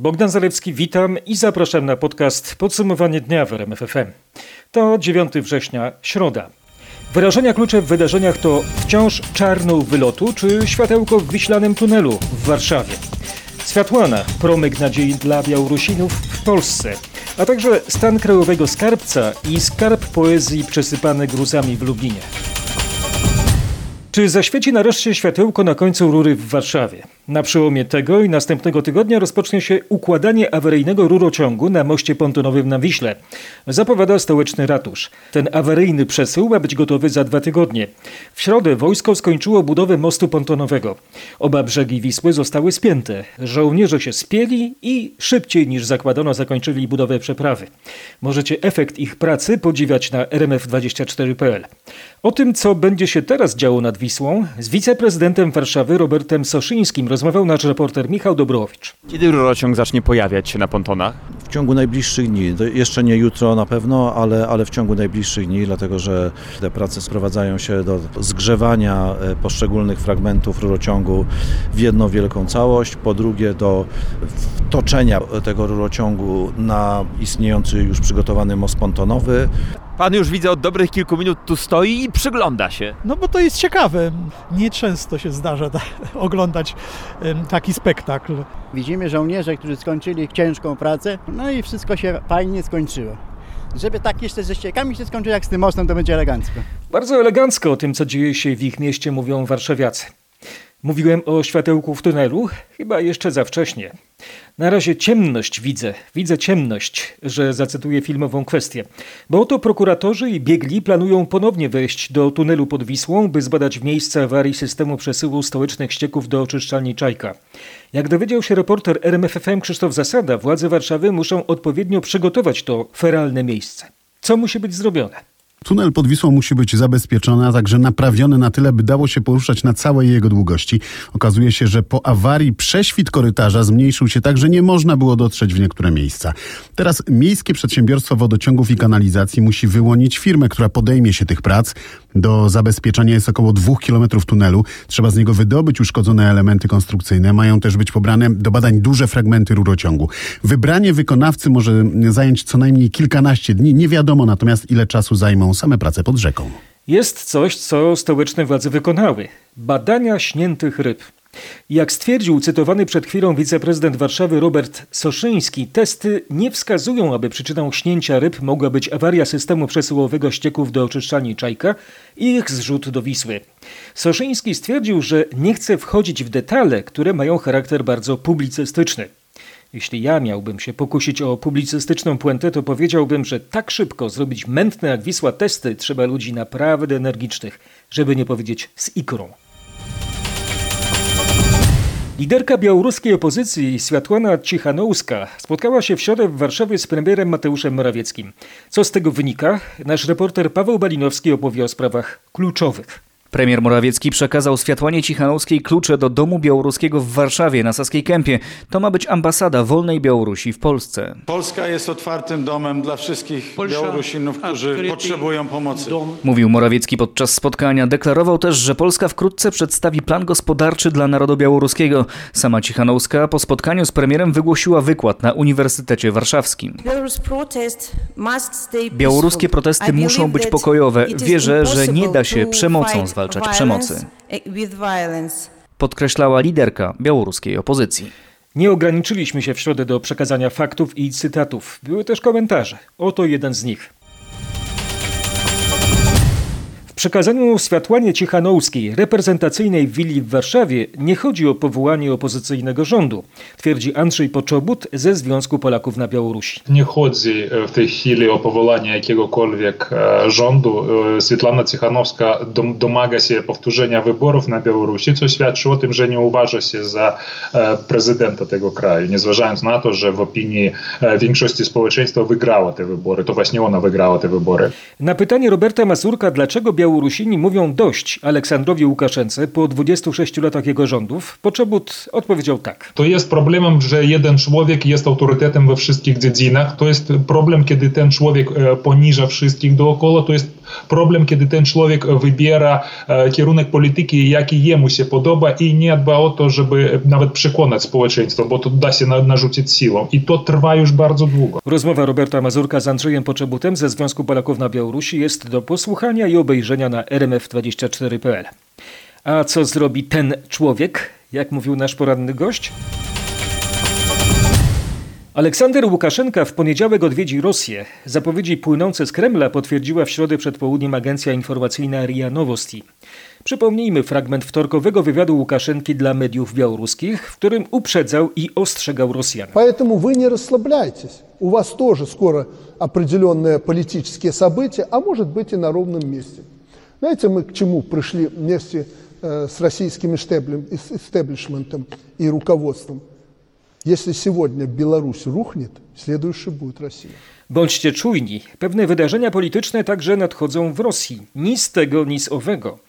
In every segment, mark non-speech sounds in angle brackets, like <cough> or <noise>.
Bogdan Zalewski, witam i zapraszam na podcast Podsumowanie dnia w RMFFM. To 9 września, środa. Wyrażenia klucze w wydarzeniach to wciąż czarną wylotu czy światełko w wiślanym tunelu w Warszawie. Światłana, promyk nadziei dla Białorusinów w Polsce, a także stan krajowego skarbca i skarb poezji przesypany gruzami w Lublinie. Czy zaświeci nareszcie światełko na końcu rury w Warszawie? Na przełomie tego i następnego tygodnia rozpocznie się układanie awaryjnego rurociągu na moście pontonowym na Wiśle. Zapowiada stołeczny ratusz. Ten awaryjny przesył ma być gotowy za dwa tygodnie. W środę wojsko skończyło budowę mostu pontonowego. Oba brzegi Wisły zostały spięte. Żołnierze się spieli i szybciej niż zakładano zakończyli budowę przeprawy. Możecie efekt ich pracy podziwiać na rmf24.pl. O tym, co będzie się teraz działo nad Wisłą, z wiceprezydentem Warszawy Robertem Soszyńskim rozmawiał nasz reporter Michał Dobrowicz. Kiedy rurociąg zacznie pojawiać się na pontonach? W ciągu najbliższych dni, jeszcze nie jutro na pewno, ale, ale w ciągu najbliższych dni, dlatego że te prace sprowadzają się do zgrzewania e, poszczególnych fragmentów rurociągu w jedną wielką całość, po drugie do wtoczenia tego rurociągu na istniejący już przygotowany most pontonowy. Pan już widzę od dobrych kilku minut tu stoi i przygląda się. No bo to jest ciekawe. Nieczęsto się zdarza ta, <laughs> oglądać taki spektakl. Widzimy żołnierze, którzy skończyli ciężką pracę, no i wszystko się fajnie skończyło. Żeby tak jeszcze ze ściekami się skończyło jak z tym mostem, to będzie elegancko. Bardzo elegancko o tym, co dzieje się w ich mieście, mówią warszawiacy. Mówiłem o światełku w tunelu, chyba jeszcze za wcześnie. Na razie ciemność widzę, widzę ciemność, że zacytuję filmową kwestię. Bo oto prokuratorzy i biegli planują ponownie wejść do tunelu pod Wisłą, by zbadać miejsce awarii systemu przesyłu stołecznych ścieków do oczyszczalni Czajka. Jak dowiedział się reporter RMFFM Krzysztof Zasada, władze Warszawy muszą odpowiednio przygotować to feralne miejsce. Co musi być zrobione? Tunel pod Wisłą musi być zabezpieczony, a także naprawiony na tyle, by dało się poruszać na całej jego długości. Okazuje się, że po awarii prześwit korytarza zmniejszył się tak, że nie można było dotrzeć w niektóre miejsca. Teraz Miejskie Przedsiębiorstwo Wodociągów i Kanalizacji musi wyłonić firmę, która podejmie się tych prac. Do zabezpieczenia jest około dwóch kilometrów tunelu. Trzeba z niego wydobyć uszkodzone elementy konstrukcyjne. Mają też być pobrane do badań duże fragmenty rurociągu. Wybranie wykonawcy może zająć co najmniej kilkanaście dni. Nie wiadomo natomiast, ile czasu zajmą same prace pod rzeką. Jest coś, co stołeczne władze wykonały. Badania śniętych ryb. Jak stwierdził cytowany przed chwilą wiceprezydent Warszawy Robert Soszyński, testy nie wskazują, aby przyczyną śnięcia ryb mogła być awaria systemu przesyłowego ścieków do oczyszczalni Czajka i ich zrzut do Wisły. Soszyński stwierdził, że nie chce wchodzić w detale, które mają charakter bardzo publicystyczny. Jeśli ja miałbym się pokusić o publicystyczną puentę, to powiedziałbym, że tak szybko zrobić mętne jak Wisła testy trzeba ludzi naprawdę energicznych, żeby nie powiedzieć z ikrą. Liderka białoruskiej opozycji Światłana Cichanouska spotkała się w środę w Warszawie z premierem Mateuszem Morawieckim. Co z tego wynika? Nasz reporter Paweł Balinowski opowie o sprawach kluczowych. Premier Morawiecki przekazał Światłanie Cichanowskiej klucze do domu białoruskiego w Warszawie na Saskiej Kępie. To ma być ambasada wolnej Białorusi w Polsce. Polska jest otwartym domem dla wszystkich Białorusinów, którzy potrzebują pomocy. Mówił Morawiecki podczas spotkania. Deklarował też, że Polska wkrótce przedstawi plan gospodarczy dla narodu białoruskiego. Sama Cichanowska po spotkaniu z premierem wygłosiła wykład na Uniwersytecie Warszawskim. Białoruskie protesty muszą być pokojowe. Wierzę, że nie da się przemocą zwalczać przemocy. Podkreślała liderka białoruskiej opozycji. Nie ograniczyliśmy się w środę do przekazania faktów i cytatów. Były też komentarze. Oto jeden z nich przekazaniu Światłanie Cichanouskiej, reprezentacyjnej willi w Warszawie, nie chodzi o powołanie opozycyjnego rządu, twierdzi Andrzej Poczobut ze Związku Polaków na Białorusi. Nie chodzi w tej chwili o powołanie jakiegokolwiek rządu. Świetlana Cichanowska domaga się powtórzenia wyborów na Białorusi, co świadczy o tym, że nie uważa się za prezydenta tego kraju, nie zważając na to, że w opinii większości społeczeństwa wygrała te wybory. To właśnie ona wygrała te wybory. Na pytanie Roberta Mazurka, dlaczego Białoruś Białorusini mówią dość Aleksandrowi Łukaszence po 26 latach jego rządów, Poczobut odpowiedział tak. To jest problemem, że jeden człowiek jest autorytetem we wszystkich dziedzinach. To jest problem, kiedy ten człowiek poniża wszystkich dookoła. To jest Problem, kiedy ten człowiek wybiera kierunek polityki, jaki jemu się podoba i nie dba o to, żeby nawet przekonać społeczeństwo, bo to da się narzucić siłą. I to trwa już bardzo długo. Rozmowa Roberta Mazurka z Andrzejem Poczebutem ze Związku Polaków na Białorusi jest do posłuchania i obejrzenia na rmf24.pl. A co zrobi ten człowiek, jak mówił nasz poranny gość? Aleksander Łukaszenka w poniedziałek odwiedzi Rosję. Zapowiedzi płynące z Kremla potwierdziła w środę przed południem agencja informacyjna RIA Novosti. Przypomnijmy fragment wtorkowego wywiadu Łukaszenki dla mediów białoruskich, w którym uprzedzał i ostrzegał Rosjan. Поэтому вы не расслабляйтесь. У вас тоже скоро определенные политические события, а может быть и на ровном месте. Знаете, мы к чему пришли вместе с российским истеблишментом и руководством? Jeśli сегодня Беларусь рухнет, следующей будет Россия. Bądźcie czujni. Pewne wydarzenia polityczne także nadchodzą w Rosji. Ni z tego, ni z owego.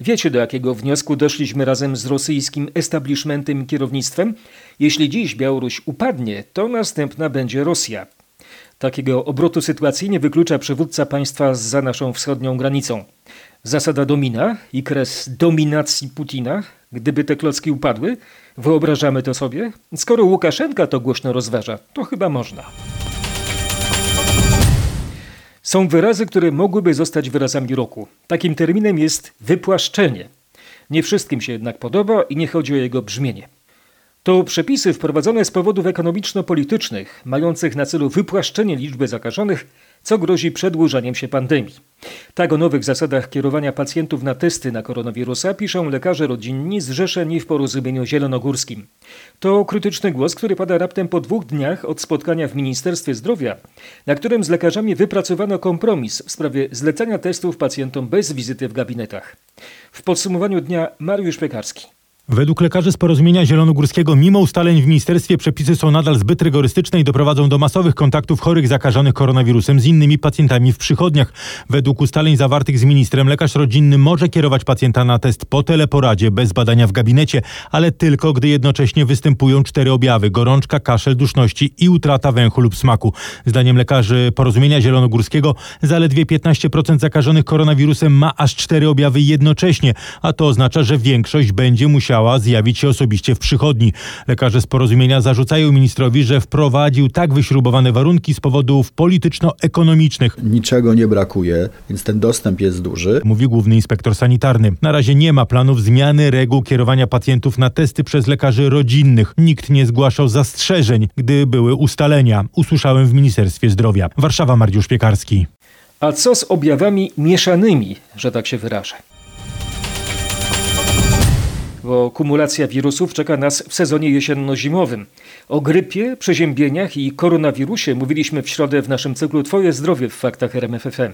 Wiecie, do jakiego wniosku doszliśmy razem z rosyjskim establishmentem i kierownictwem? Jeśli dziś Białoruś upadnie, to następna będzie Rosja. Takiego obrotu sytuacji nie wyklucza przywódca państwa za naszą wschodnią granicą. Zasada domina i kres dominacji Putina, gdyby te klocki upadły, wyobrażamy to sobie? Skoro Łukaszenka to głośno rozważa, to chyba można. Są wyrazy, które mogłyby zostać wyrazami roku. Takim terminem jest wypłaszczenie. Nie wszystkim się jednak podoba i nie chodzi o jego brzmienie. To przepisy wprowadzone z powodów ekonomiczno-politycznych, mających na celu wypłaszczenie liczby zakażonych, co grozi przedłużaniem się pandemii. Tak o nowych zasadach kierowania pacjentów na testy na koronawirusa piszą lekarze rodzinni zrzeszeni w porozumieniu zielonogórskim. To krytyczny głos, który pada raptem po dwóch dniach od spotkania w Ministerstwie Zdrowia, na którym z lekarzami wypracowano kompromis w sprawie zlecania testów pacjentom bez wizyty w gabinetach. W podsumowaniu dnia Mariusz Piekarski. Według lekarzy z porozumienia zielonogórskiego, mimo ustaleń w ministerstwie, przepisy są nadal zbyt rygorystyczne i doprowadzą do masowych kontaktów chorych zakażonych koronawirusem z innymi pacjentami w przychodniach. Według ustaleń zawartych z ministrem, lekarz rodzinny może kierować pacjenta na test po teleporadzie bez badania w gabinecie, ale tylko gdy jednocześnie występują cztery objawy: gorączka, kaszel, duszności i utrata węchu lub smaku. Zdaniem lekarzy porozumienia zielonogórskiego, zaledwie 15% zakażonych koronawirusem ma aż cztery objawy jednocześnie, a to oznacza, że większość będzie musiała musiała zjawić się osobiście w przychodni. Lekarze z porozumienia zarzucają ministrowi, że wprowadził tak wyśrubowane warunki z powodów polityczno-ekonomicznych. Niczego nie brakuje, więc ten dostęp jest duży. Mówi główny inspektor sanitarny. Na razie nie ma planów zmiany reguł kierowania pacjentów na testy przez lekarzy rodzinnych. Nikt nie zgłaszał zastrzeżeń, gdy były ustalenia. Usłyszałem w Ministerstwie Zdrowia. Warszawa, Mariusz Piekarski. A co z objawami mieszanymi, że tak się wyrażę? Bo kumulacja wirusów czeka nas w sezonie jesienno-zimowym. O grypie, przeziębieniach i koronawirusie mówiliśmy w środę w naszym cyklu Twoje zdrowie w faktach RMFFM.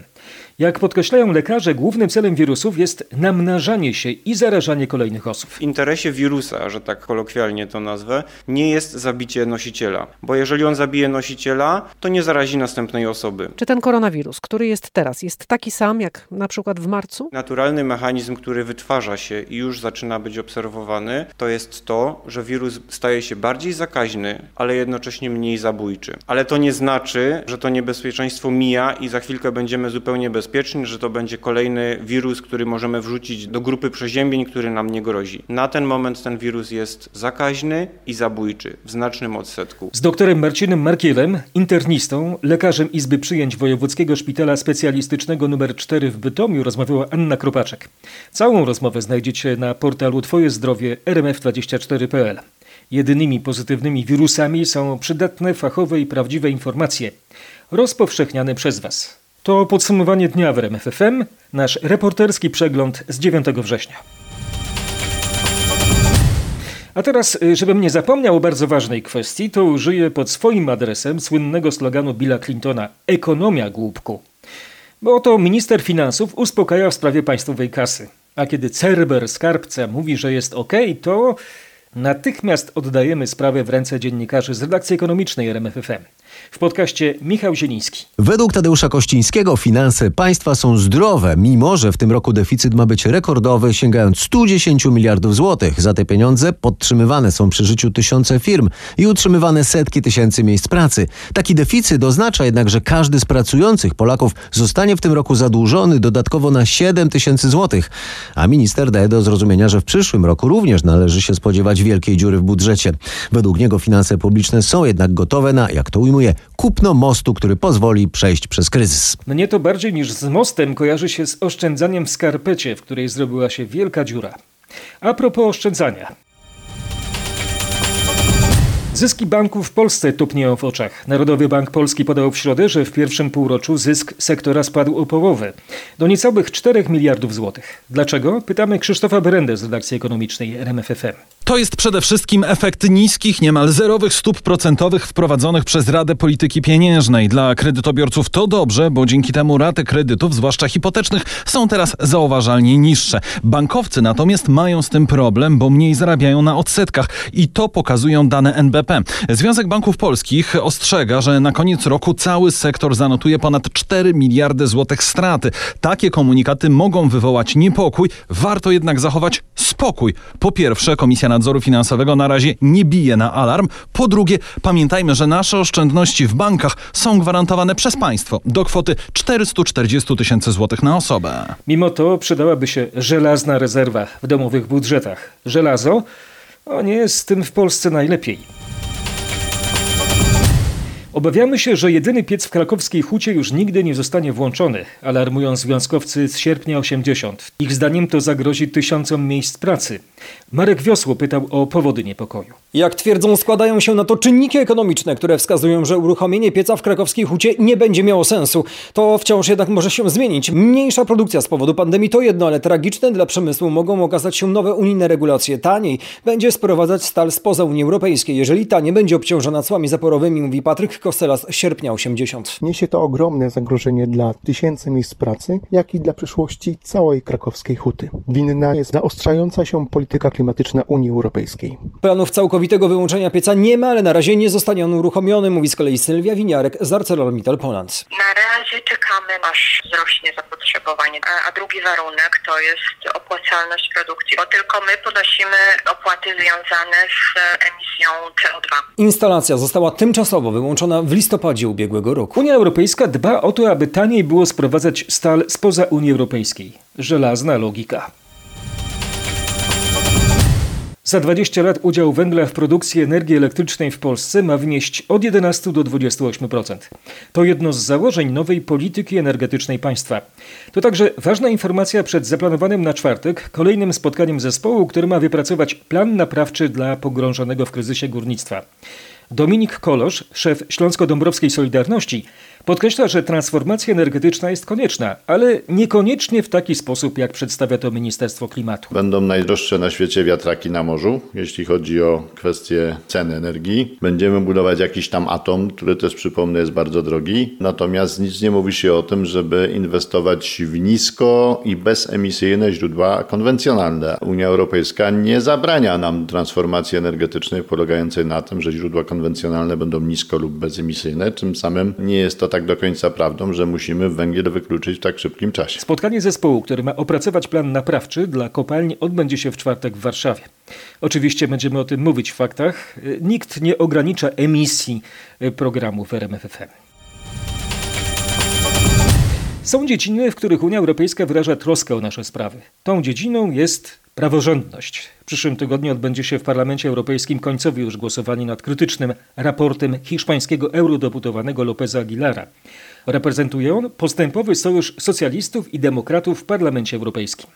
Jak podkreślają lekarze, głównym celem wirusów jest namnażanie się i zarażanie kolejnych osób. W interesie wirusa, że tak kolokwialnie to nazwę, nie jest zabicie nosiciela, bo jeżeli on zabije nosiciela, to nie zarazi następnej osoby. Czy ten koronawirus, który jest teraz, jest taki sam jak na przykład w marcu? Naturalny mechanizm, który wytwarza się i już zaczyna być obserwowany, to jest to, że wirus staje się bardziej zakaźny, ale jednocześnie mniej zabójczy. Ale to nie znaczy, że to niebezpieczeństwo mija i za chwilkę będziemy zupełnie bezpieczni bezpieczni, że to będzie kolejny wirus, który możemy wrzucić do grupy przeziębień, który nam nie grozi. Na ten moment ten wirus jest zakaźny i zabójczy w znacznym odsetku. Z doktorem Marcinem Markielem, internistą, lekarzem Izby Przyjęć Wojewódzkiego Szpitala Specjalistycznego nr 4 w Bytomiu rozmawiała Anna Kropaczek. Całą rozmowę znajdziecie na portalu Twoje zdrowie rmf24.pl. Jedynymi pozytywnymi wirusami są przydatne, fachowe i prawdziwe informacje rozpowszechniane przez Was. To podsumowanie dnia w RMFFM, nasz reporterski przegląd z 9 września. A teraz, y, żebym nie zapomniał o bardzo ważnej kwestii, to użyję pod swoim adresem słynnego sloganu Billa Clintona Ekonomia głupku. Bo oto minister finansów uspokaja w sprawie państwowej kasy. A kiedy Cerber skarbca mówi, że jest ok, to natychmiast oddajemy sprawę w ręce dziennikarzy z redakcji ekonomicznej RMFFM. W podcaście Michał Zieliński. Według Tadeusza Kościńskiego finanse państwa są zdrowe, mimo że w tym roku deficyt ma być rekordowy, sięgając 110 miliardów złotych. Za te pieniądze podtrzymywane są przy życiu tysiące firm i utrzymywane setki tysięcy miejsc pracy. Taki deficyt oznacza jednak, że każdy z pracujących Polaków zostanie w tym roku zadłużony dodatkowo na 7 tysięcy złotych. A minister daje do zrozumienia, że w przyszłym roku również należy się spodziewać wielkiej dziury w budżecie. Według niego finanse publiczne są jednak gotowe na, jak to ujmuje, kupno mostu, który pozwoli przejść przez kryzys. Mnie to bardziej niż z mostem kojarzy się z oszczędzaniem w skarpecie, w której zrobiła się wielka dziura. A propos oszczędzania. Zyski banków w Polsce topnieją w oczach. Narodowy Bank Polski podał w środę, że w pierwszym półroczu zysk sektora spadł o połowę, do niecałych 4 miliardów złotych. Dlaczego? Pytamy Krzysztofa Berendę z redakcji ekonomicznej RMFFM. To jest przede wszystkim efekt niskich, niemal zerowych stóp procentowych wprowadzonych przez Radę Polityki Pieniężnej. Dla kredytobiorców to dobrze, bo dzięki temu raty kredytów, zwłaszcza hipotecznych, są teraz zauważalnie niższe. Bankowcy natomiast mają z tym problem, bo mniej zarabiają na odsetkach i to pokazują dane NBP. Związek Banków Polskich ostrzega, że na koniec roku cały sektor zanotuje ponad 4 miliardy złotych straty. Takie komunikaty mogą wywołać niepokój, warto jednak zachować spokój. Po pierwsze, Komisja Nadzoru Finansowego na razie nie bije na alarm. Po drugie, pamiętajmy, że nasze oszczędności w bankach są gwarantowane przez państwo do kwoty 440 tysięcy złotych na osobę. Mimo to przydałaby się żelazna rezerwa w domowych budżetach. Żelazo? O nie jest z tym w Polsce najlepiej. Obawiamy się, że jedyny piec w krakowskiej hucie już nigdy nie zostanie włączony, alarmują związkowcy z sierpnia 80. Ich zdaniem to zagrozi tysiącom miejsc pracy. Marek Wiosło pytał o powody niepokoju. Jak twierdzą, składają się na to czynniki ekonomiczne, które wskazują, że uruchomienie pieca w krakowskiej hucie nie będzie miało sensu. To wciąż jednak może się zmienić. Mniejsza produkcja z powodu pandemii to jedno, ale tragiczne dla przemysłu mogą okazać się nowe unijne regulacje. Taniej będzie sprowadzać stal spoza Unii Europejskiej. Jeżeli ta nie będzie obciążona cłami zaporowymi, mówi Patryk Kostela z sierpnia 80. Niesie to ogromne zagrożenie dla tysięcy miejsc pracy, jak i dla przyszłości całej krakowskiej huty. Winna jest zaostrzająca się polityka klimatyczna Unii Europejskiej. Planów całkowitego wyłączenia pieca nie ma, ale na razie nie zostanie on uruchomiony, mówi z kolei Sylwia Winiarek z ArcelorMittal Poland. Na razie czekamy, aż wzrośnie zapotrzebowanie. A, a drugi warunek to jest opłacalność produkcji, bo tylko my ponosimy opłaty związane z emisją CO2. Instalacja została tymczasowo wyłączona w listopadzie ubiegłego roku. Unia Europejska dba o to, aby taniej było sprowadzać stal spoza Unii Europejskiej. Żelazna logika. Za 20 lat udział węgla w produkcji energii elektrycznej w Polsce ma wynieść od 11 do 28%. To jedno z założeń nowej polityki energetycznej państwa. To także ważna informacja przed zaplanowanym na czwartek kolejnym spotkaniem zespołu, który ma wypracować plan naprawczy dla pogrążonego w kryzysie górnictwa. Dominik Kolosz, szef Śląsko-Dąbrowskiej Solidarności, podkreśla, że transformacja energetyczna jest konieczna, ale niekoniecznie w taki sposób, jak przedstawia to Ministerstwo Klimatu. Będą najdroższe na świecie wiatraki na morzu, jeśli chodzi o kwestie ceny energii. Będziemy budować jakiś tam atom, który też przypomnę jest bardzo drogi. Natomiast nic nie mówi się o tym, żeby inwestować w nisko i bezemisyjne źródła konwencjonalne. Unia Europejska nie zabrania nam transformacji energetycznej polegającej na tym, że źródła konwencjonalne będą nisko lub bezemisyjne. Tym samym nie jest to tak do końca prawdą, że musimy węgiel wykluczyć w tak szybkim czasie. Spotkanie zespołu, który ma opracować plan naprawczy dla kopalni odbędzie się w czwartek w Warszawie. Oczywiście będziemy o tym mówić w faktach. Nikt nie ogranicza emisji programu w RMFFM. Są dziedziny, w których Unia Europejska wyraża troskę o nasze sprawy. Tą dziedziną jest praworządność. W przyszłym tygodniu odbędzie się w Parlamencie Europejskim końcowe już głosowanie nad krytycznym raportem hiszpańskiego eurodeputowanego Lopeza Aguilara. Reprezentuje on postępowy sojusz socjalistów i demokratów w Parlamencie Europejskim.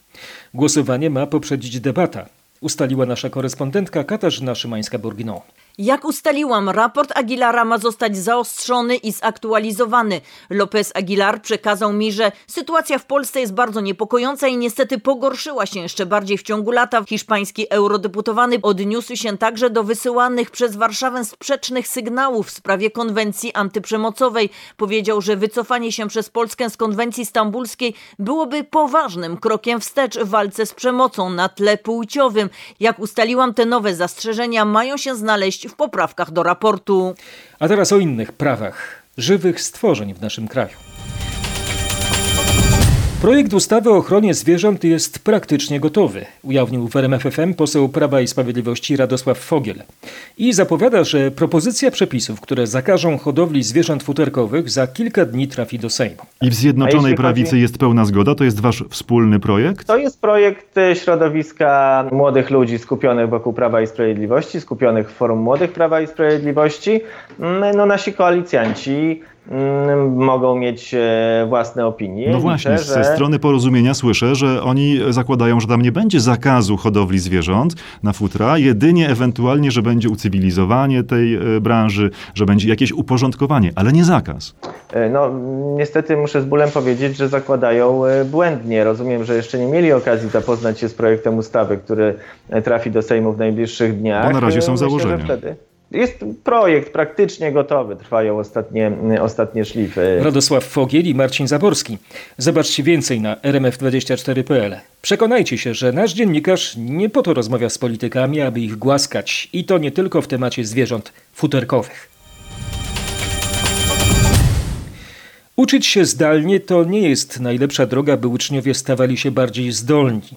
Głosowanie ma poprzedzić debata, ustaliła nasza korespondentka Katarzyna Szymańska-Borginą. Jak ustaliłam, raport Aguilara ma zostać zaostrzony i zaktualizowany. López Aguilar przekazał mi, że sytuacja w Polsce jest bardzo niepokojąca i niestety pogorszyła się jeszcze bardziej w ciągu lata. Hiszpański eurodeputowany odniósł się także do wysyłanych przez Warszawę sprzecznych sygnałów w sprawie konwencji antyprzemocowej. Powiedział, że wycofanie się przez Polskę z konwencji stambulskiej byłoby poważnym krokiem wstecz w walce z przemocą na tle płciowym. Jak ustaliłam, te nowe zastrzeżenia mają się znaleźć w poprawkach do raportu. A teraz o innych prawach żywych stworzeń w naszym kraju. Projekt ustawy o ochronie zwierząt jest praktycznie gotowy, ujawnił w RMFFM poseł Prawa i Sprawiedliwości Radosław Fogiel. I zapowiada, że propozycja przepisów, które zakażą hodowli zwierząt futerkowych za kilka dni trafi do Sejmu. I w Zjednoczonej Prawicy chodzi... jest pełna zgoda? To jest wasz wspólny projekt? To jest projekt e, środowiska młodych ludzi skupionych wokół Prawa i Sprawiedliwości, skupionych w Forum Młodych Prawa i Sprawiedliwości. Mm, no nasi koalicjanci mogą mieć e, własne opinie. No właśnie, Liczę, ze strony porozumienia słyszę, że oni zakładają, że tam nie będzie zakazu hodowli zwierząt na futra, jedynie ewentualnie, że będzie ucywilizowanie tej e, branży, że będzie jakieś uporządkowanie, ale nie zakaz. E, no niestety muszę z bólem powiedzieć, że zakładają błędnie. Rozumiem, że jeszcze nie mieli okazji zapoznać się z projektem ustawy, który trafi do Sejmu w najbliższych dniach. Bo na razie są Myślę, założenia. Wtedy... Jest projekt praktycznie gotowy, trwają ostatnie, ostatnie szlify. Radosław Fogiel i Marcin Zaborski. Zobaczcie więcej na rmf24.pl. Przekonajcie się, że nasz dziennikarz nie po to rozmawia z politykami, aby ich głaskać i to nie tylko w temacie zwierząt futerkowych. Uczyć się zdalnie to nie jest najlepsza droga, by uczniowie stawali się bardziej zdolni.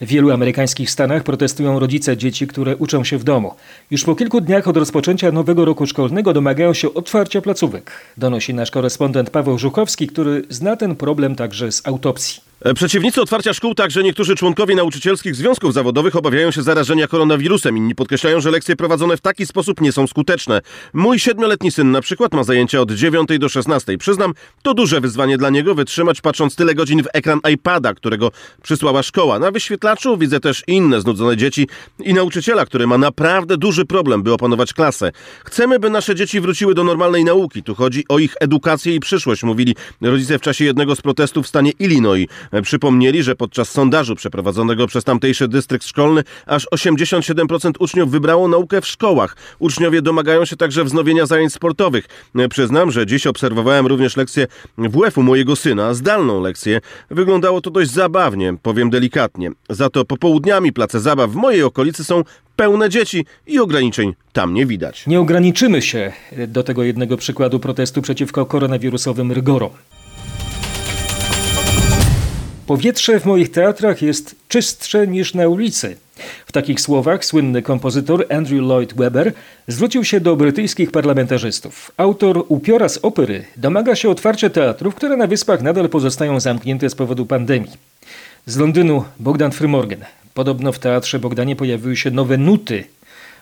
W wielu amerykańskich stanach protestują rodzice dzieci, które uczą się w domu. Już po kilku dniach od rozpoczęcia nowego roku szkolnego domagają się otwarcia placówek. Donosi nasz korespondent Paweł Żuchowski, który zna ten problem także z autopsji. E, przeciwnicy otwarcia szkół, także niektórzy członkowie nauczycielskich związków zawodowych obawiają się zarażenia koronawirusem. Inni podkreślają, że lekcje prowadzone w taki sposób nie są skuteczne. Mój siedmioletni syn na przykład ma zajęcia od 9 do 16. Przyznam, to duże wyzwanie dla niego wytrzymać patrząc tyle godzin w ekran iPada, którego przysłała szkoła. Na wyświetlaczu widzę też inne znudzone dzieci i nauczyciela, który ma naprawdę duży problem, by opanować klasę. Chcemy, by nasze dzieci wróciły do normalnej nauki. Tu chodzi o ich edukację i przyszłość, mówili rodzice w czasie jednego z protestów w stanie Illinois. Przypomnieli, że podczas sondażu przeprowadzonego przez tamtejszy dystrykt szkolny aż 87% uczniów wybrało naukę w szkołach. Uczniowie domagają się także wznowienia zajęć sportowych. Przyznam, że dziś obserwowałem również lekcję WF-u mojego syna, zdalną lekcję. Wyglądało to dość zabawnie, powiem delikatnie. Za to popołudniami place zabaw w mojej okolicy są pełne dzieci i ograniczeń tam nie widać. Nie ograniczymy się do tego jednego przykładu protestu przeciwko koronawirusowym rygorom. Powietrze w moich teatrach jest czystsze niż na ulicy. W takich słowach słynny kompozytor Andrew Lloyd Webber zwrócił się do brytyjskich parlamentarzystów. Autor upiora z opery domaga się otwarcia teatrów, które na wyspach nadal pozostają zamknięte z powodu pandemii. Z Londynu Bogdan Frymorgan. Podobno w teatrze Bogdanie pojawiły się nowe nuty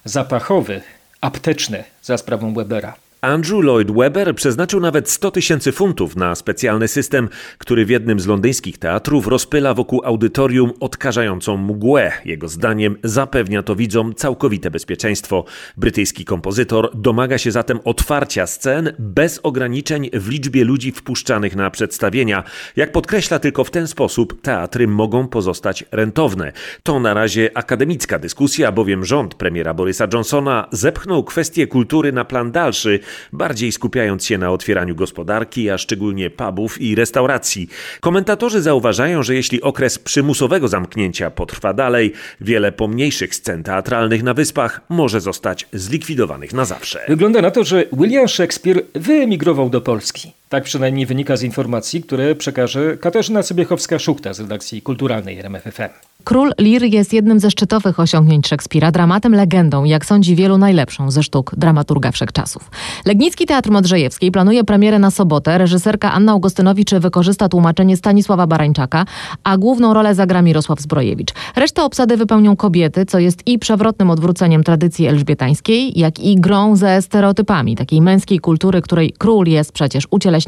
zapachowe, apteczne za sprawą Webera. Andrew Lloyd Webber przeznaczył nawet 100 tysięcy funtów na specjalny system, który w jednym z londyńskich teatrów rozpyla wokół audytorium odkażającą mgłę. Jego zdaniem zapewnia to widzom całkowite bezpieczeństwo. Brytyjski kompozytor domaga się zatem otwarcia scen bez ograniczeń w liczbie ludzi wpuszczanych na przedstawienia. Jak podkreśla, tylko w ten sposób teatry mogą pozostać rentowne. To na razie akademicka dyskusja, bowiem rząd premiera Borysa Johnsona zepchnął kwestię kultury na plan dalszy – bardziej skupiając się na otwieraniu gospodarki, a szczególnie pubów i restauracji. Komentatorzy zauważają, że jeśli okres przymusowego zamknięcia potrwa dalej, wiele pomniejszych scen teatralnych na wyspach może zostać zlikwidowanych na zawsze. Wygląda na to, że William Shakespeare wyemigrował do Polski. Tak przynajmniej wynika z informacji, które przekaże Katarzyna Cybiechowska-Szukta z redakcji kulturalnej RMFFM. Król Lear jest jednym ze szczytowych osiągnięć Szekspira, dramatem legendą, jak sądzi wielu najlepszą ze sztuk dramaturga wszechczasów. Legnicki Teatr Modrzejewski planuje premierę na sobotę. Reżyserka Anna Augustynowicz wykorzysta tłumaczenie Stanisława Barańczaka, a główną rolę zagra Mirosław Zbrojewicz. Resztę obsady wypełnią kobiety, co jest i przewrotnym odwróceniem tradycji elżbietańskiej, jak i grą ze stereotypami takiej męskiej kultury, której król jest przecież ucieleśnieniem.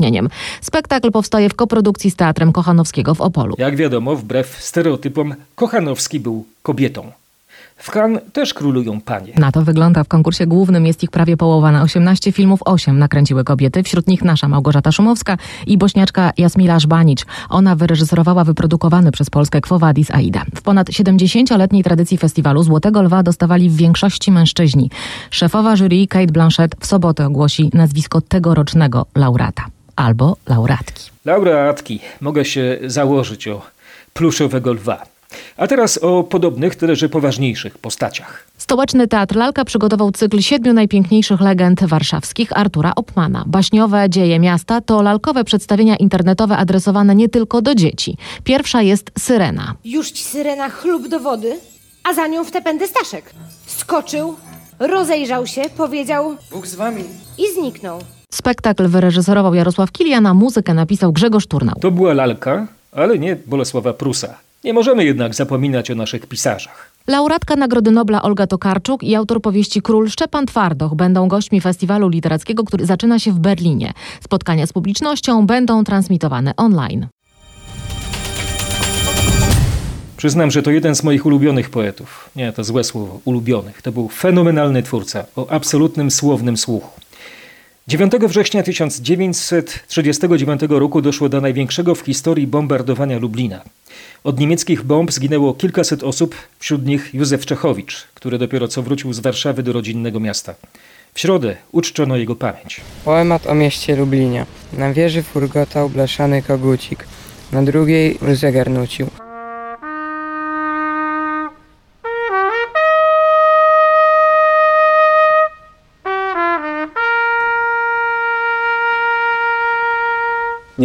Spektakl powstaje w koprodukcji z Teatrem Kochanowskiego w Opolu. Jak wiadomo, wbrew stereotypom, Kochanowski był kobietą. W Cannes też królują panie. Na to wygląda w konkursie głównym jest ich prawie połowa. Na 18 filmów 8 nakręciły kobiety, wśród nich nasza Małgorzata Szumowska i bośniaczka Jasmila Żbanicz. Ona wyreżyserowała wyprodukowany przez Polskę Quo Vadis Aida. W ponad 70-letniej tradycji festiwalu Złotego Lwa dostawali w większości mężczyźni. Szefowa jury Kate Blanchett w sobotę ogłosi nazwisko tegorocznego laureata albo laureatki. Laureatki. Mogę się założyć o pluszowego lwa. A teraz o podobnych, tyle że poważniejszych postaciach. Stołeczny Teatr Lalka przygotował cykl siedmiu najpiękniejszych legend warszawskich Artura Opmana. Baśniowe dzieje miasta to lalkowe przedstawienia internetowe adresowane nie tylko do dzieci. Pierwsza jest Syrena. Już ci syrena chlub do wody, a za nią w te pędy Staszek. Skoczył, rozejrzał się, powiedział Bóg z wami. i zniknął. Spektakl wyreżyserował Jarosław Kilian, a muzykę napisał Grzegorz Turnał. To była lalka, ale nie Bolesława Prusa. Nie możemy jednak zapominać o naszych pisarzach. Laureatka Nagrody Nobla Olga Tokarczuk i autor powieści Król Szczepan Twardoch będą gośćmi festiwalu literackiego, który zaczyna się w Berlinie. Spotkania z publicznością będą transmitowane online. Przyznam, że to jeden z moich ulubionych poetów. Nie, to złe słowo, ulubionych. To był fenomenalny twórca o absolutnym słownym słuchu. 9 września 1939 roku doszło do największego w historii bombardowania Lublina. Od niemieckich bomb zginęło kilkaset osób, wśród nich Józef Czechowicz, który dopiero co wrócił z Warszawy do rodzinnego miasta. W środę uczczono jego pamięć. Poemat o mieście Lublinie. Na wieży furgotał blaszany kogucik. Na drugiej zegar nucił.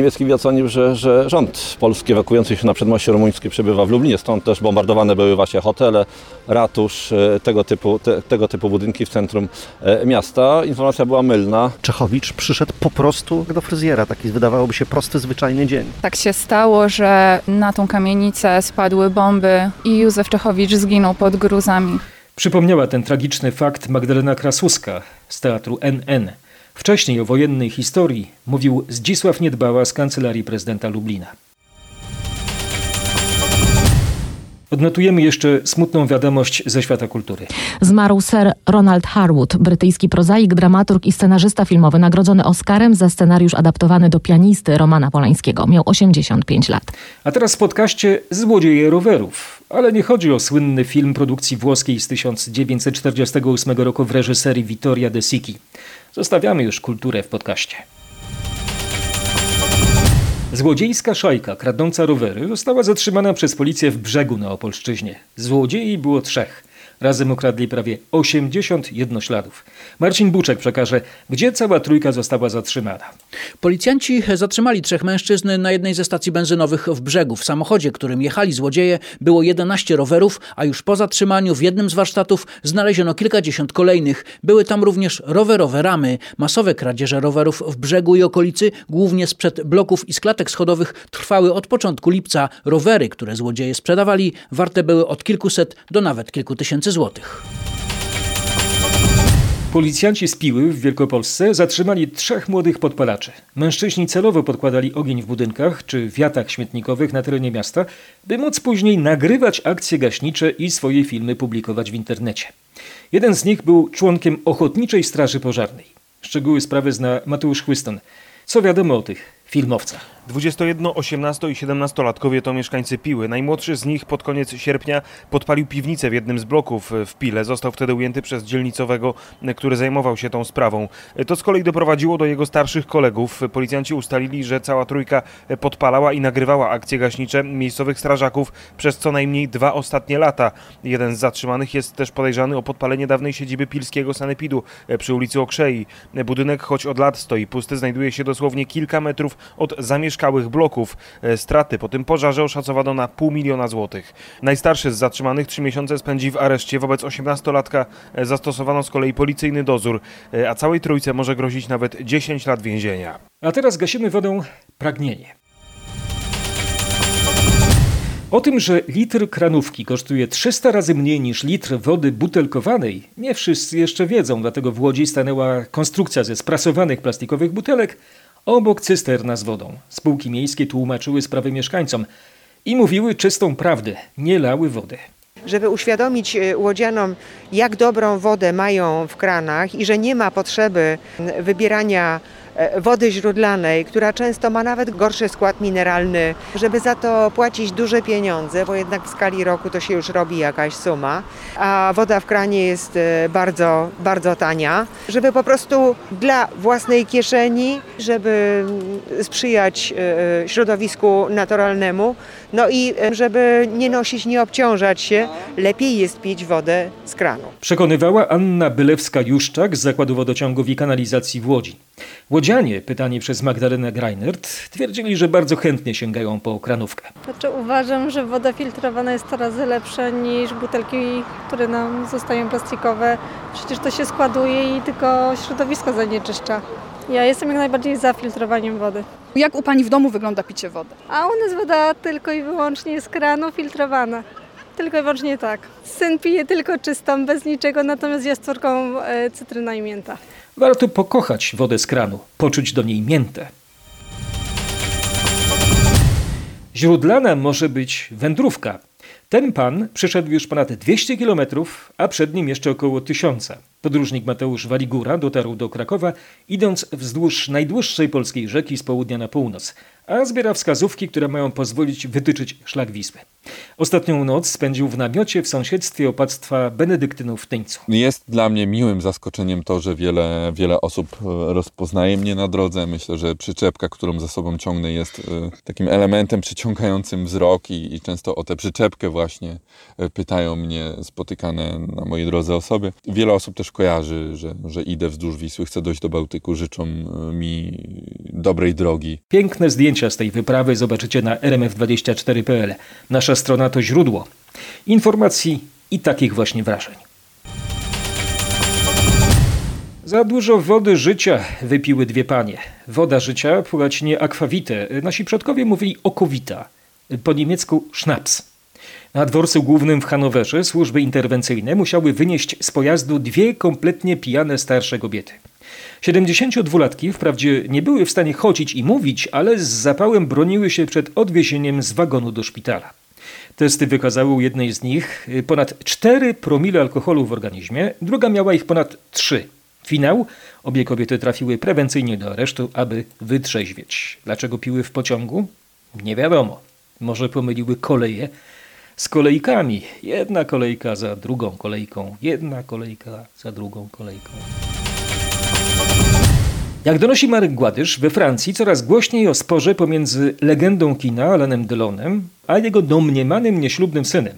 Niemiecki wywiad sądził, że, że rząd polski ewakuujący się na przedmoście rumuńskie przebywa w Lublinie, stąd też bombardowane były właśnie hotele, ratusz, e, tego typu, te, tego typu budynki w centrum e, miasta. Informacja była mylna. Czechowicz przyszedł po prostu do fryzjera, taki wydawałoby się prosty, zwyczajny dzień. Tak się stało, że na tą kamienicę spadły bomby i Józef Czechowicz zginął pod gruzami. Przypomniała ten tragiczny fakt Magdalena Krasuska z teatru NN. Wcześniej o wojennej historii mówił Zdzisław Niedbała z Kancelarii Prezydenta Lublina. Odnotujemy jeszcze smutną wiadomość ze świata kultury. Zmarł Sir Ronald Harwood, brytyjski prozaik, dramaturg i scenarzysta filmowy, nagrodzony Oscarem za scenariusz adaptowany do pianisty Romana Polańskiego. Miał 85 lat. A teraz w podcaście Złodzieje rowerów. Ale nie chodzi o słynny film produkcji włoskiej z 1948 roku w reżyserii Vittoria De Sicchi. Zostawiamy już kulturę w podcaście. Złodziejska szajka kradnąca rowery została zatrzymana przez policję w brzegu na Opolszczyźnie. Złodziei było trzech. Razem ukradli prawie 80 jednośladów. Marcin Buczek przekaże, gdzie cała trójka została zatrzymana. Policjanci zatrzymali trzech mężczyzn na jednej ze stacji benzynowych w brzegu. W samochodzie, którym jechali złodzieje, było 11 rowerów, a już po zatrzymaniu w jednym z warsztatów znaleziono kilkadziesiąt kolejnych. Były tam również rowerowe ramy. Masowe kradzieże rowerów w brzegu i okolicy, głównie sprzed bloków i sklatek schodowych, trwały od początku lipca. Rowery, które złodzieje sprzedawali, warte były od kilkuset do nawet kilku tysięcy złotych. Policjanci z Piły w Wielkopolsce zatrzymali trzech młodych podpalaczy. Mężczyźni celowo podkładali ogień w budynkach czy wiatach śmietnikowych na terenie miasta, by móc później nagrywać akcje gaśnicze i swoje filmy publikować w internecie. Jeden z nich był członkiem Ochotniczej Straży Pożarnej. Szczegóły sprawy zna Mateusz Chłyston. Co wiadomo o tych filmowcach? 21, 18 i 17-latkowie to mieszkańcy Piły. Najmłodszy z nich pod koniec sierpnia podpalił piwnicę w jednym z bloków w Pile. Został wtedy ujęty przez dzielnicowego, który zajmował się tą sprawą. To z kolei doprowadziło do jego starszych kolegów. Policjanci ustalili, że cała trójka podpalała i nagrywała akcje gaśnicze miejscowych strażaków przez co najmniej dwa ostatnie lata. Jeden z zatrzymanych jest też podejrzany o podpalenie dawnej siedziby pilskiego sanepidu przy ulicy Okrzei. Budynek, choć od lat stoi pusty, znajduje się dosłownie kilka metrów od zamieszkania zamieszkałych bloków. Straty po tym pożarze oszacowano na pół miliona złotych. Najstarszy z zatrzymanych trzy miesiące spędzi w areszcie. Wobec 18-latka zastosowano z kolei policyjny dozór, a całej trójce może grozić nawet 10 lat więzienia. A teraz gasimy wodą pragnienie. O tym, że litr kranówki kosztuje 300 razy mniej niż litr wody butelkowanej, nie wszyscy jeszcze wiedzą, dlatego w Łodzi stanęła konstrukcja ze sprasowanych plastikowych butelek, obok cysterna z wodą. Spółki miejskie tłumaczyły sprawę mieszkańcom i mówiły czystą prawdę, nie lały wody. Żeby uświadomić łodzianom, jak dobrą wodę mają w kranach i że nie ma potrzeby wybierania e, wody źródlanej, która często ma nawet gorszy skład mineralny, żeby za to płacić duże pieniądze, bo jednak w skali roku to się już robi jakaś suma, a woda w kranie jest e, bardzo, bardzo tania, żeby po prostu dla własnej kieszeni, żeby mm, sprzyjać e, środowisku naturalnemu, no i e, żeby nie nosić, nie obciążać się, lepiej jest pić wodę z kranu. Przekonywała Anna Bylewska-Juszczak z Zakładu Wodociągów i Kanalizacji w Łodzi. Łodzianie, pytani przez Magdalenę Greinert, twierdzili, że bardzo chętnie sięgają po kranówkę. Znaczy uważam, że woda filtrowana jest coraz lepsza niż butelki, które nam zostają plastikowe. Przecież to się składuje i tylko środowisko zanieczyszcza. Ja jestem jak najbardziej za filtrowaniem wody. Jak u Pani w domu wygląda picie wody? A u nas woda tylko i wyłącznie z kranu filtrowana. Tylko i wyłącznie tak. Syn pije tylko czystą, bez niczego, natomiast ja z córką e, cytryna i mięta. Warto pokochać wodę z kranu, poczuć do niej miętę. Źródlana może być wędrówka. Ten pan przeszedł już ponad 200 kilometrów, a przed nim jeszcze około 1000. Podróżnik Mateusz Waligura dotarł do Krakowa, idąc wzdłuż najdłuższej polskiej rzeki z południa na północ, a zbiera wskazówki, które mają pozwolić wytyczyć szlak Wisły. Ostatnią noc spędził w namiocie w sąsiedztwie opactwa benedyktynów w Tyńcu. Jest dla mnie miłym zaskoczeniem to, że wiele, wiele osób e, rozpoznaje mnie na drodze. Myślę, że przyczepka, którą za sobą ciągnę, jest e, takim elementem przyciągającym wzrok i, i często o tę przyczepkę właśnie e, pytają mnie spotykane na mojej drodze osoby. Wiele osób też kojarzy, że, że idę wzdłuż Wisły, chcę dojść do Bałtyku, życzą mi dobrej drogi. Piękne zdjęcia z tej wyprawy zobaczycie na rmf24.pl. Nasza strona to źródło informacji i takich właśnie wrażeń. Za dużo wody życia wypiły dwie panie. Woda życia po łacinie aquavite. Nasi przodkowie mówili okowita. Po niemiecku sznaps. Na dworcu głównym w Hanowerze służby interwencyjne musiały wynieść z pojazdu dwie kompletnie pijane starsze kobiety. 72-latki wprawdzie nie były w stanie chodzić i mówić, ale z zapałem broniły się przed odwiezieniem z wagonu do szpitala. Testy wykazały u jednej z nich ponad 4 promile alkoholu w organizmie, druga miała ich ponad 3. Finał? Obie kobiety trafiły prewencyjnie do aresztu, aby wytrzeźwieć. Dlaczego piły w pociągu? Nie wiadomo. Może pomyliły koleje z kolejkami. Jedna kolejka za drugą kolejką, jedna kolejka za drugą kolejką. Jak donosi Marek Gładysz, we Francji coraz głośniej o sporze pomiędzy legendą kina Alanem Delonem a jego domniemanym nieślubnym synem.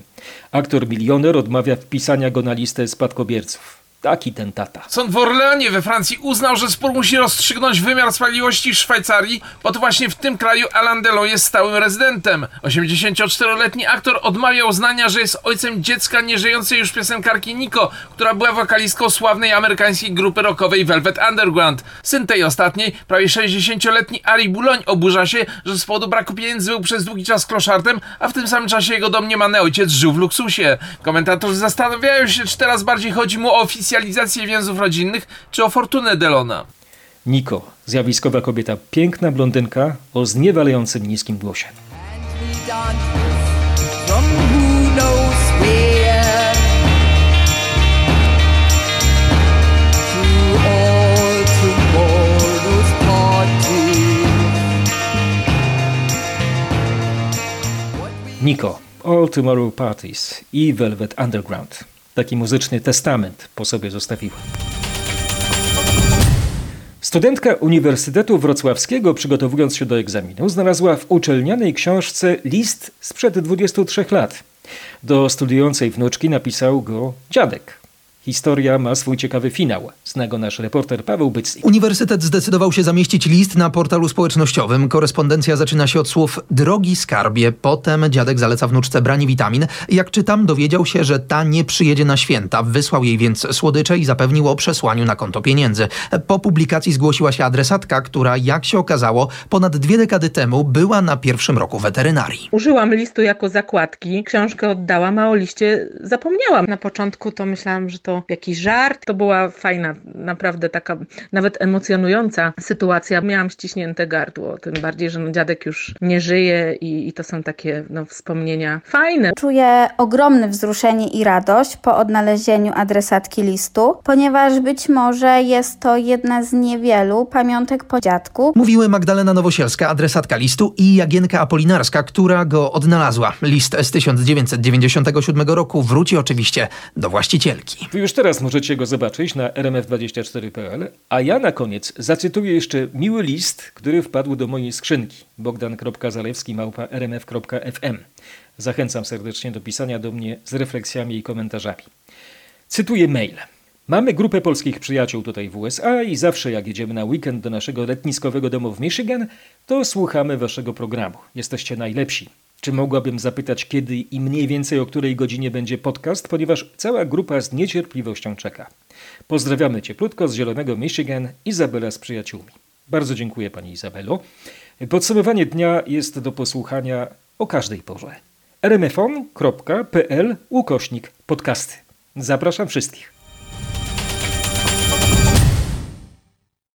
Aktor milioner odmawia wpisania go na listę spadkobierców. Taki ten tata. Sąd w Orleanie we Francji uznał, że spór musi rozstrzygnąć wymiar sprawiedliwości w Szwajcarii, bo to właśnie w tym kraju Alain Delon jest stałym rezydentem. 84-letni aktor odmawiał uznania, że jest ojcem dziecka nieżyjącej już piosenkarki Nico, która była wokalistką sławnej amerykańskiej grupy rockowej Velvet Underground. Syn tej ostatniej, prawie 60-letni Ari Boulogne oburza się, że z powodu braku pieniędzy był przez długi czas kloszardem, a w tym samym czasie jego domniemany ojciec żył w luksusie. Komentatorzy zastanawiają się, czy teraz bardziej chodzi mu o oficjalność oficjalizację więzów rodzinnych, czy o fortunę Delona. Niko, zjawiskowa kobieta, piękna blondynka o zniewalającym niskim głosie. Niko, All Tomorrow Parties i Velvet Underground taki muzyczny testament po sobie zostawiła. Studentka Uniwersytetu Wrocławskiego, przygotowując się do egzaminu, znalazła w uczelnianej książce list sprzed 23 lat. Do studiującej wnuczki napisał go dziadek. Historia ma swój ciekawy finał. Zna go nasz reporter Paweł Byclik. Uniwersytet zdecydował się zamieścić list na portalu społecznościowym. Korespondencja zaczyna się od słów Drogi skarbie. Potem dziadek zaleca wnuczce branie witamin. Jak czytam, dowiedział się, że ta nie przyjedzie na święta. Wysłał jej więc słodycze i zapewnił o przesłaniu na konto pieniędzy. Po publikacji zgłosiła się adresatka, która, jak się okazało, ponad dwie dekady temu była na pierwszym roku weterynarii. Użyłam listu jako zakładki. Książkę oddałam, a o liście zapomniałam. Na początku to myślałam, że to to jakiś żart. To była fajna, naprawdę taka nawet emocjonująca sytuacja. Miałam ściśnięte gardło, tym bardziej, że no dziadek już nie żyje i, i to są takie no, wspomnienia fajne. Czuję ogromne wzruszenie i radość po odnalezieniu adresatki listu, ponieważ być może jest to jedna z niewielu pamiątek po dziadku. Mówiły Magdalena Nowosielska, adresatka listu i Jagienka Apolinarska, która go odnalazła. List z 1997 roku wróci oczywiście do właścicielki. Wy już teraz możecie go zobaczyć na rmf24.pl, a ja na koniec zacytuję jeszcze miły list, który wpadł do mojej skrzynki bogdan.zalewski małpa rmf.fm. Zachęcam serdecznie do pisania do mnie z refleksjami i komentarzami. Cytuję mail. Mamy grupę polskich przyjaciół tutaj w USA i zawsze jak jedziemy na weekend do naszego letniskowego domu w Michigan, to słuchamy waszego programu. Jesteście najlepsi. Czy mogłabym zapytać, kiedy i mniej więcej o której godzinie będzie podcast, ponieważ cała grupa z niecierpliwością czeka. Pozdrawiamy cieplutko z Zielonego Michigan, Izabela z przyjaciółmi. Bardzo dziękuję pani Izabelo. Podsumowanie dnia jest do posłuchania o każdej porze. rmfon.pl ukośnik podcasty. Zapraszam wszystkich.